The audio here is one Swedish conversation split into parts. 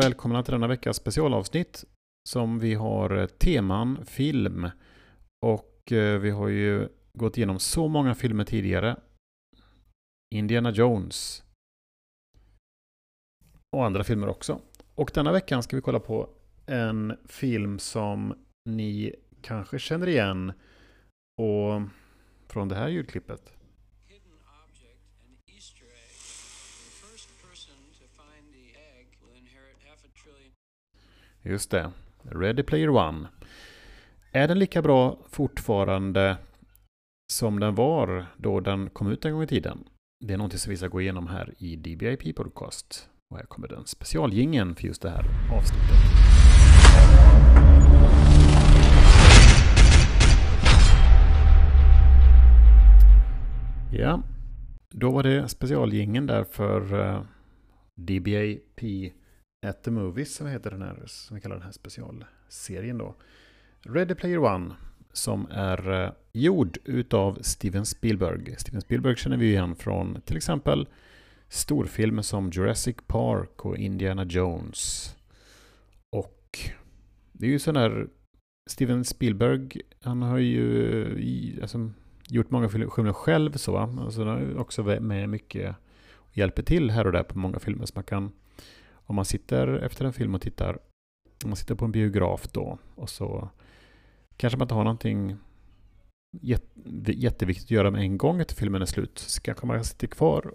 välkomna till denna veckas specialavsnitt som vi har eh, teman film. Och eh, vi har ju gått igenom så många filmer tidigare. Indiana Jones. Och andra filmer också. Och denna veckan ska vi kolla på en film som ni kanske känner igen. Och från det här ljudklippet. Just det. Ready Player One. Är den lika bra fortfarande som den var då den kom ut en gång i tiden? Det är någonting som vi ska gå igenom här i DBIP Podcast. Och här kommer den specialgingen för just det här avsnittet. Ja, då var det specialgingen där för eh, DBAP at the Movies som heter den här, som vi kallar den här specialserien då. Ready Player One som är eh, gjord utav Steven Spielberg. Steven Spielberg känner vi igen från till exempel storfilmer som Jurassic Park och Indiana Jones. Och det är ju sån här... Steven Spielberg, han har ju alltså, gjort många filmer själv så. Alltså, han har också med mycket och hjälper till här och där på många filmer. Så man kan, om man sitter efter en film och tittar, om man sitter på en biograf då och så kanske man inte har någonting jätteviktigt att göra med en gång efter filmen är slut. Så kanske man sitter kvar.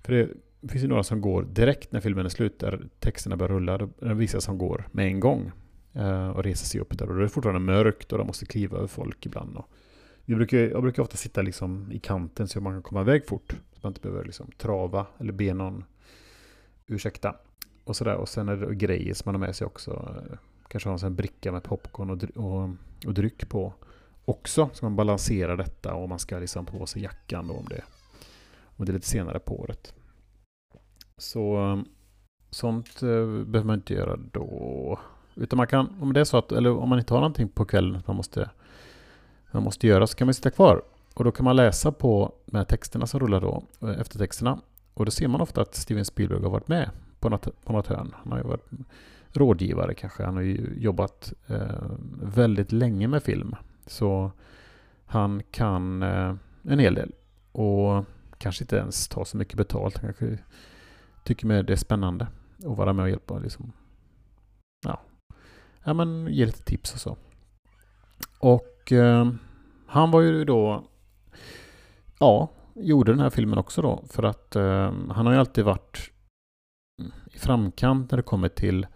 För det finns ju några som går direkt när filmen är slut, där texterna börjar rulla. Det är vissa som går med en gång eh, och reser sig upp där. Och då är det fortfarande mörkt och de måste kliva över folk ibland. Och brukar, jag brukar ofta sitta liksom i kanten så man kan komma iväg fort. Så man inte behöver liksom trava eller be någon ursäkta. Och sådär. Och sen är det grejer som man har med sig också. Kanske har en bricka med popcorn och, och, och dryck på också. Så man balanserar detta och man ska liksom på sig jackan då om det, om det är lite senare på året. Så eh, sånt eh, behöver man inte göra då. Utan man kan, om det är så att, eller om man inte har någonting på kvällen man måste man måste göra så kan man sitta kvar. Och då kan man läsa på de här texterna som rullar då, eh, eftertexterna. Och då ser man ofta att Steven Spielberg har varit med på något, på något hörn. Han har ju varit rådgivare kanske. Han har ju jobbat eh, väldigt länge med film. Så han kan eh, en hel del. Och kanske inte ens ta så mycket betalt. Han kanske tycker med det är spännande att vara med och hjälpa. Liksom. Ja. ja, men ge lite tips och så. Och eh, han var ju då, ja, gjorde den här filmen också då. För att eh, han har ju alltid varit i framkant när det kommer till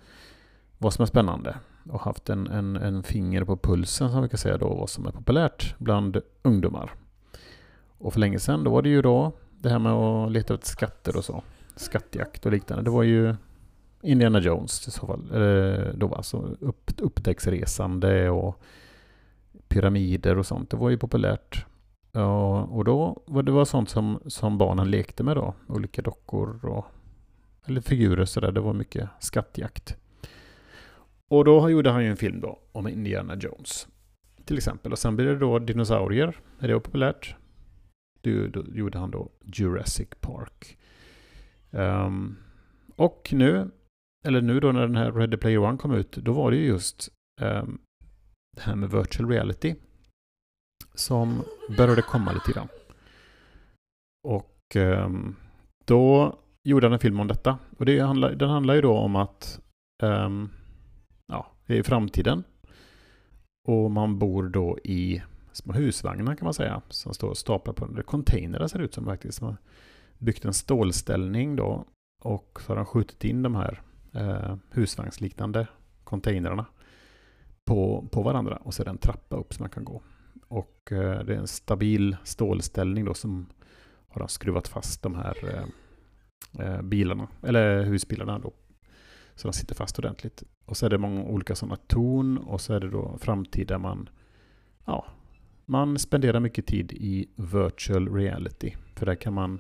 vad som är spännande. Och haft en, en, en finger på pulsen som vi kan säga då, vad som är populärt bland ungdomar. Och för länge sedan, då var det ju då det här med att leta efter skatter och så. Skattjakt och liknande. Det var ju Indiana Jones i så fall. Då alltså upp, upptäcktsresande och pyramider och sånt. Det var ju populärt. Och då var det var sånt som, som barnen lekte med då. Olika dockor och eller figurer sådär. Det var mycket skattjakt. Och då gjorde han ju en film då om Indiana Jones. Till exempel. Och sen blir det då dinosaurier. Är det populärt. Då, då gjorde han då Jurassic Park. Um, och nu, eller nu då när den här Ready Player One kom ut, då var det ju just um, det här med virtual reality som började komma lite grann. Och um, då gjorde han en film om detta. Och det handlar, den handlar ju då om att um, ja, det är framtiden. Och man bor då i små husvagnar kan man säga. Som står staplade på under containrar ser det ut som faktiskt. Man har byggt en stålställning då. Och så har de skjutit in de här eh, husvagnsliknande containrarna på, på varandra och så är det en trappa upp som man kan gå. Och eh, det är en stabil stålställning då som har skruvat fast de här eh, Eh, bilarna, eller husbilarna då. Så de sitter fast ordentligt. Och så är det många olika sådana torn och så är det då framtid där man, ja, man spenderar mycket tid i virtual reality. För där kan man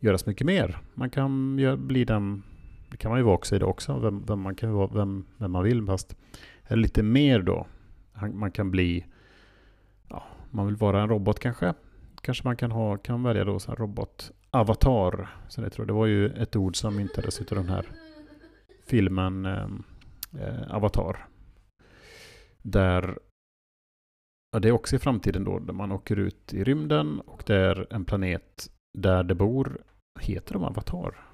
göra så mycket mer. Man kan bli den, det kan man ju vara också i det också, vem, vem man kan vara, vem, vem man vill. Fast eller lite mer då. Man kan bli, ja, man vill vara en robot kanske. Kanske man kan, ha, kan välja då så Avatar, Så det, tror jag. det var ju ett ord som myntades utav den här filmen ehm, eh, Avatar. Där ja, det är också i framtiden då, där man åker ut i rymden och det är en planet där det bor, heter de Avatar?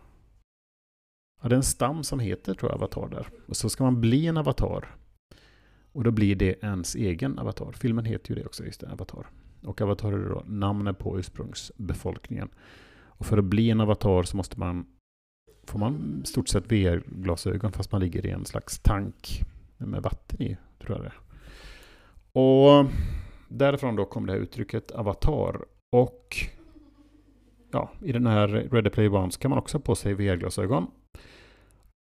Ja, det är en stam som heter, tror jag, Avatar där. Och så ska man bli en Avatar. Och då blir det ens egen Avatar. Filmen heter ju det också, just det, Avatar. Och Avatar är då namnet på ursprungsbefolkningen. Och för att bli en Avatar så måste man får man i stort sett VR-glasögon fast man ligger i en slags tank med vatten i, tror jag det Och därifrån då kom det här uttrycket avatar. Och ja, i den här Ready Player One så kan man också ha på sig VR-glasögon.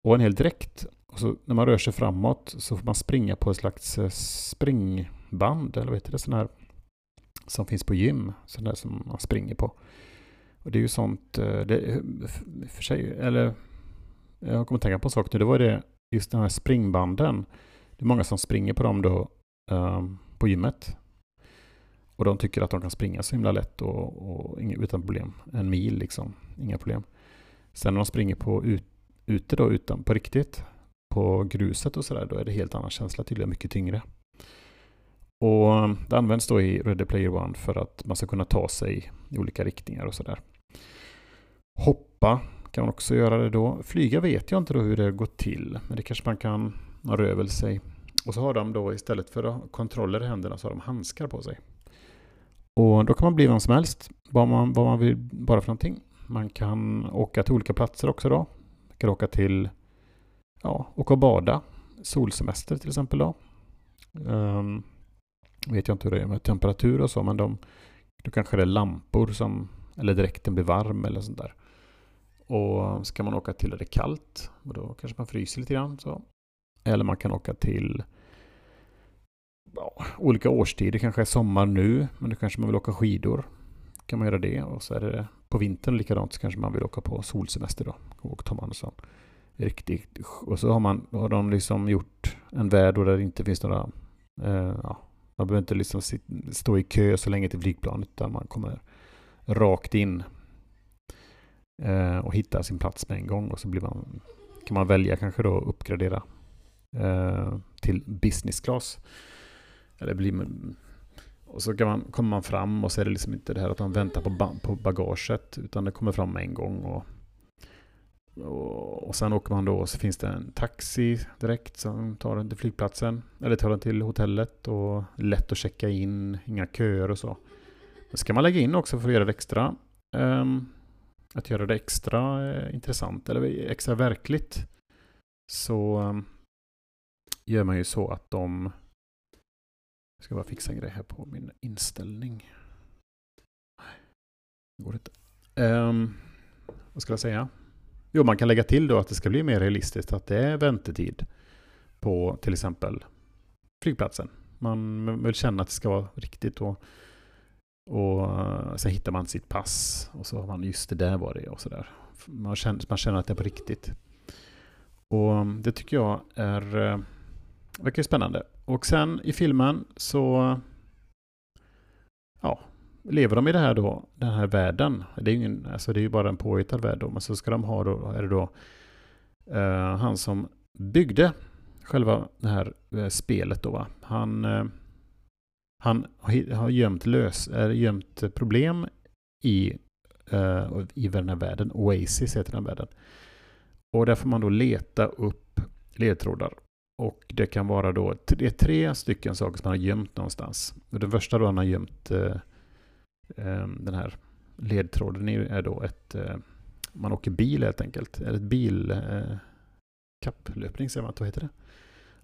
Och en hel dräkt. Och så när man rör sig framåt så får man springa på ett slags eh, springband, eller vad heter det, sån här som finns på gym, sån där som man springer på. Och det är ju sånt, eh, det, för sig, eller jag kommer att tänka på en sak nu, det var det, just de här springbanden. Det är många som springer på dem då um, på gymmet. Och de tycker att de kan springa så himla lätt och, och utan problem. En mil liksom, inga problem. Sen när de springer på ut, ute då, utan, på riktigt, på gruset och sådär, då är det helt annan känsla tydligen, mycket tyngre. Och ehm, det används då i Ready Player One för att man ska kunna ta sig i olika riktningar och sådär. Hoppa kan man också göra det då. Flyga vet jag inte då hur det går till, men det kanske man kan ha över sig. Och så har de då istället för kontroller i händerna så har de handskar på sig. Och då kan man bli vem som helst, vad man, vad man vill bara för någonting. Man kan åka till olika platser också då. Man kan åka till, ja, åka och bada. Solsemester till exempel då. Um, vet jag inte hur det är med temperatur och så, men de, då kanske det är lampor som, eller dräkten blir varm eller sånt där. Och ska man åka till där det är kallt, och då kanske man fryser lite grann. Så. Eller man kan åka till ja, olika årstider, kanske är sommar nu, men då kanske man vill åka skidor. kan man göra det. Och så är det på vintern likadant, så kanske man vill åka på solsemester då. Och tar man sån riktigt. Och så har, man, har de liksom gjort en värld där det inte finns några eh, ja, man behöver inte liksom stå i kö så länge till flygplanet utan man kommer rakt in eh, och hittar sin plats med en gång och så blir man, kan man välja kanske då uppgradera eh, till business class. Eller blir och så kan man, kommer man fram och så är det liksom inte det här att man väntar på, på bagaget utan det kommer fram med en gång. Och, och, och sen åker man då och så finns det en taxi direkt som tar den till flygplatsen. Eller tar den till hotellet och lätt att checka in, inga köer och så. Det ska man lägga in också för att göra det extra. Um, att göra det extra eh, intressant eller extra verkligt. Så ehm, gör man ju så att de... Jag ska bara fixa en grej här på min inställning. Nej, Det går inte. Um, vad ska jag säga? Jo, man kan lägga till då att det ska bli mer realistiskt att det är väntetid på till exempel flygplatsen. Man vill känna att det ska vara riktigt och, och eh, sen hittar man sitt pass och så har man just det där var det och sådär. Man känner, man känner att det är på riktigt. Och mm, det tycker jag är eh, verkar spännande. Och sen i filmen så ja, lever de i det här då, den här världen. Det är ju, ingen, alltså det är ju bara en påhittad värld då, men så ska de ha då, är det då uh, han som byggde själva det här uh, spelet då va. Han, uh, han har gömt, lös, är gömt problem i, eh, i den här världen. Oasis heter den världen. Och där får man då leta upp ledtrådar. Och det kan vara då det är tre stycken saker som han har gömt någonstans. Och den första då han har gömt Ehm, den här ledtråden är då ett, uh, man åker bil helt enkelt, eller ett bil kapplöpning säger man, vad heter det?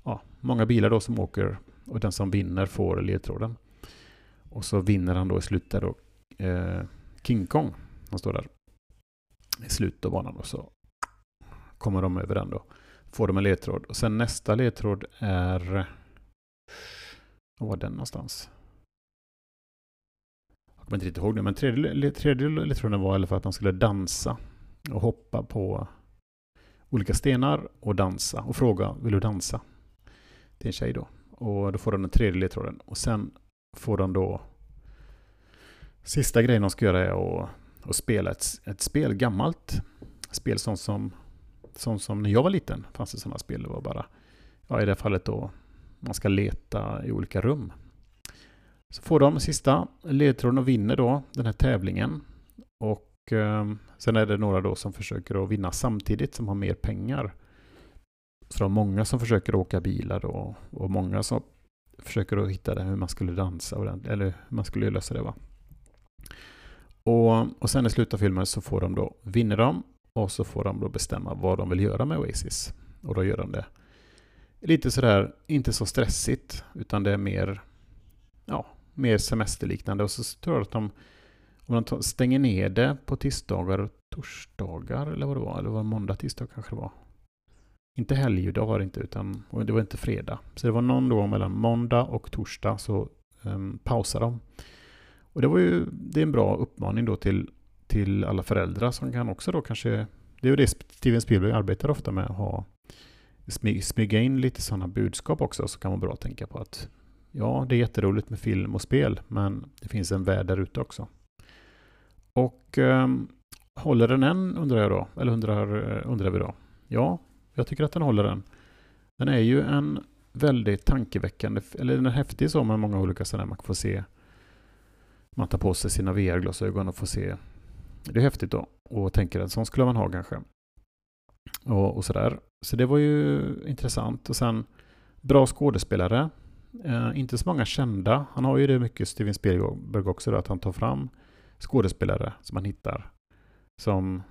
Ja, många bilar då som åker och den som vinner får ledtråden. Och så vinner han då i slutet då eh, King Kong. Han står där i slutet av banan och så kommer de över den då. Får de en ledtråd. Och sen nästa ledtråd är... Var var den någonstans? Jag kommer inte riktigt ihåg nu men tredje, tredje ledtråden var i alla fall att de skulle dansa och hoppa på olika stenar och dansa och fråga vill du dansa? Det är en tjej då. Och då får de den tredje ledtråden. Och sen får de då Sista grejen de ska göra är att, att spela ett, ett spel, gammalt spel sånt som Sånt som när jag var liten fanns det sådana spel. Det var bara, ja i det här fallet då, man ska leta i olika rum. Så får de sista ledtråden och vinner då den här tävlingen. Och eh, sen är det några då som försöker att vinna samtidigt som har mer pengar. Så det var många som försöker åka bilar och, och många som försöker att hitta det, hur man skulle dansa eller hur man skulle lösa det. Va? Och, och sen i slutet av filmen så får de då, vinner de och så får de då bestämma vad de vill göra med Oasis. Och då gör de det lite sådär, inte så stressigt, utan det är mer, ja, mer semesterliknande. Och så tror jag att de, om de stänger ner det på tisdagar och torsdagar, eller vad det var, eller var det måndag, tisdag kanske det var. Inte helgdag var det inte, utan det var inte fredag. Så det var någon dag mellan måndag och torsdag så um, pausade de. Och det var ju, det är en bra uppmaning då till, till alla föräldrar som kan också då kanske, det är ju det Steven Spielberg arbetar ofta med, att ha smyga in lite sådana budskap också, så kan man bra tänka på att ja, det är jätteroligt med film och spel, men det finns en värld där ute också. Och um, håller den än, undrar jag då, eller undrar, undrar vi då? Ja, jag tycker att den håller den. Den är ju en väldigt tankeväckande, eller den är häftig så med många olika sådana man får se. Man tar på sig sina VR-glasögon och får se. Det är häftigt då och tänker att sån skulle man ha kanske. Och, och sådär. Så det var ju intressant. Och sen bra skådespelare. Eh, inte så många kända. Han har ju det mycket, Steven Spielberg också, då, att han tar fram skådespelare som han hittar. Som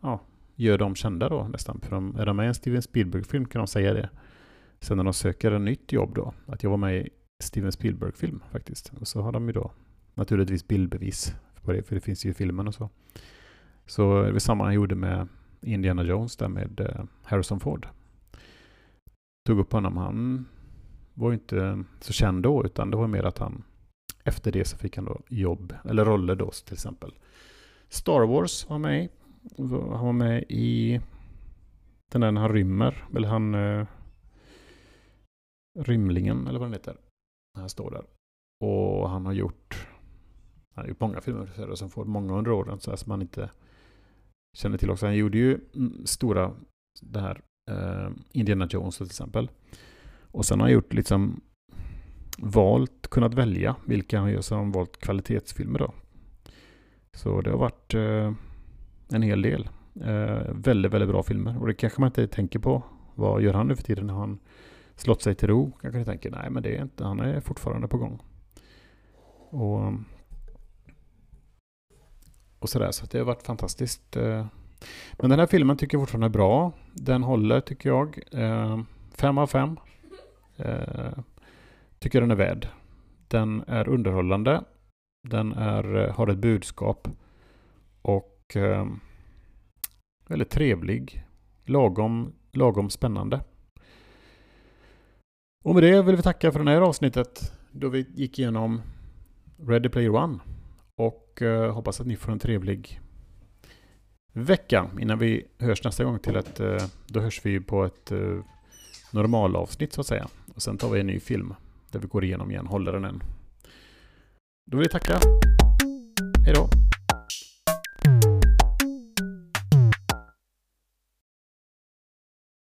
ja, gör dem kända då nästan. För de, är de med i en Steven Spielberg-film kan de säga det. Sen när de söker ett nytt jobb då, att jag var med i Steven Spielberg-film faktiskt. Och så har de ju då naturligtvis bildbevis på det, för det finns ju i filmen och så. Så det var samma han gjorde med Indiana Jones där med eh, Harrison Ford. Tog upp honom. Han var ju inte så känd då, utan det var mer att han efter det så fick han då jobb, eller roller då till exempel. Star Wars var med i. Han var med i den där när han rymmer, eller han uh, Rymlingen, eller vad den heter. Han står där. Och han har gjort han har gjort många filmer som får många under åren så här, som man inte känner till också. Han gjorde ju mm, stora, det här uh, Indiana Jones till exempel. Och sen har han gjort liksom valt, kunnat välja vilka han gör, så har han valt kvalitetsfilmer då. Så det har varit uh, en hel del. Eh, väldigt, väldigt bra filmer. Och det kanske man inte tänker på. Vad gör han nu för tiden? Har han slått sig till ro? Kanske ni tänker, nej men det är inte, han är fortfarande på gång. Och och sådär. Så det har varit fantastiskt. Eh. Men den här filmen tycker jag fortfarande är bra. Den håller tycker jag. Eh, fem av fem. Tycker tycker den är värd. Den är underhållande. Den är, har ett budskap. Och Eh, väldigt trevlig. Lagom, lagom spännande. Och med det vill vi tacka för det här avsnittet då vi gick igenom Ready Player One. Och eh, hoppas att ni får en trevlig vecka innan vi hörs nästa gång till ett, eh, då hörs vi på ett eh, normalavsnitt så att säga. Och sen tar vi en ny film där vi går igenom igen, håller den än. Då vill jag tacka. Hej då!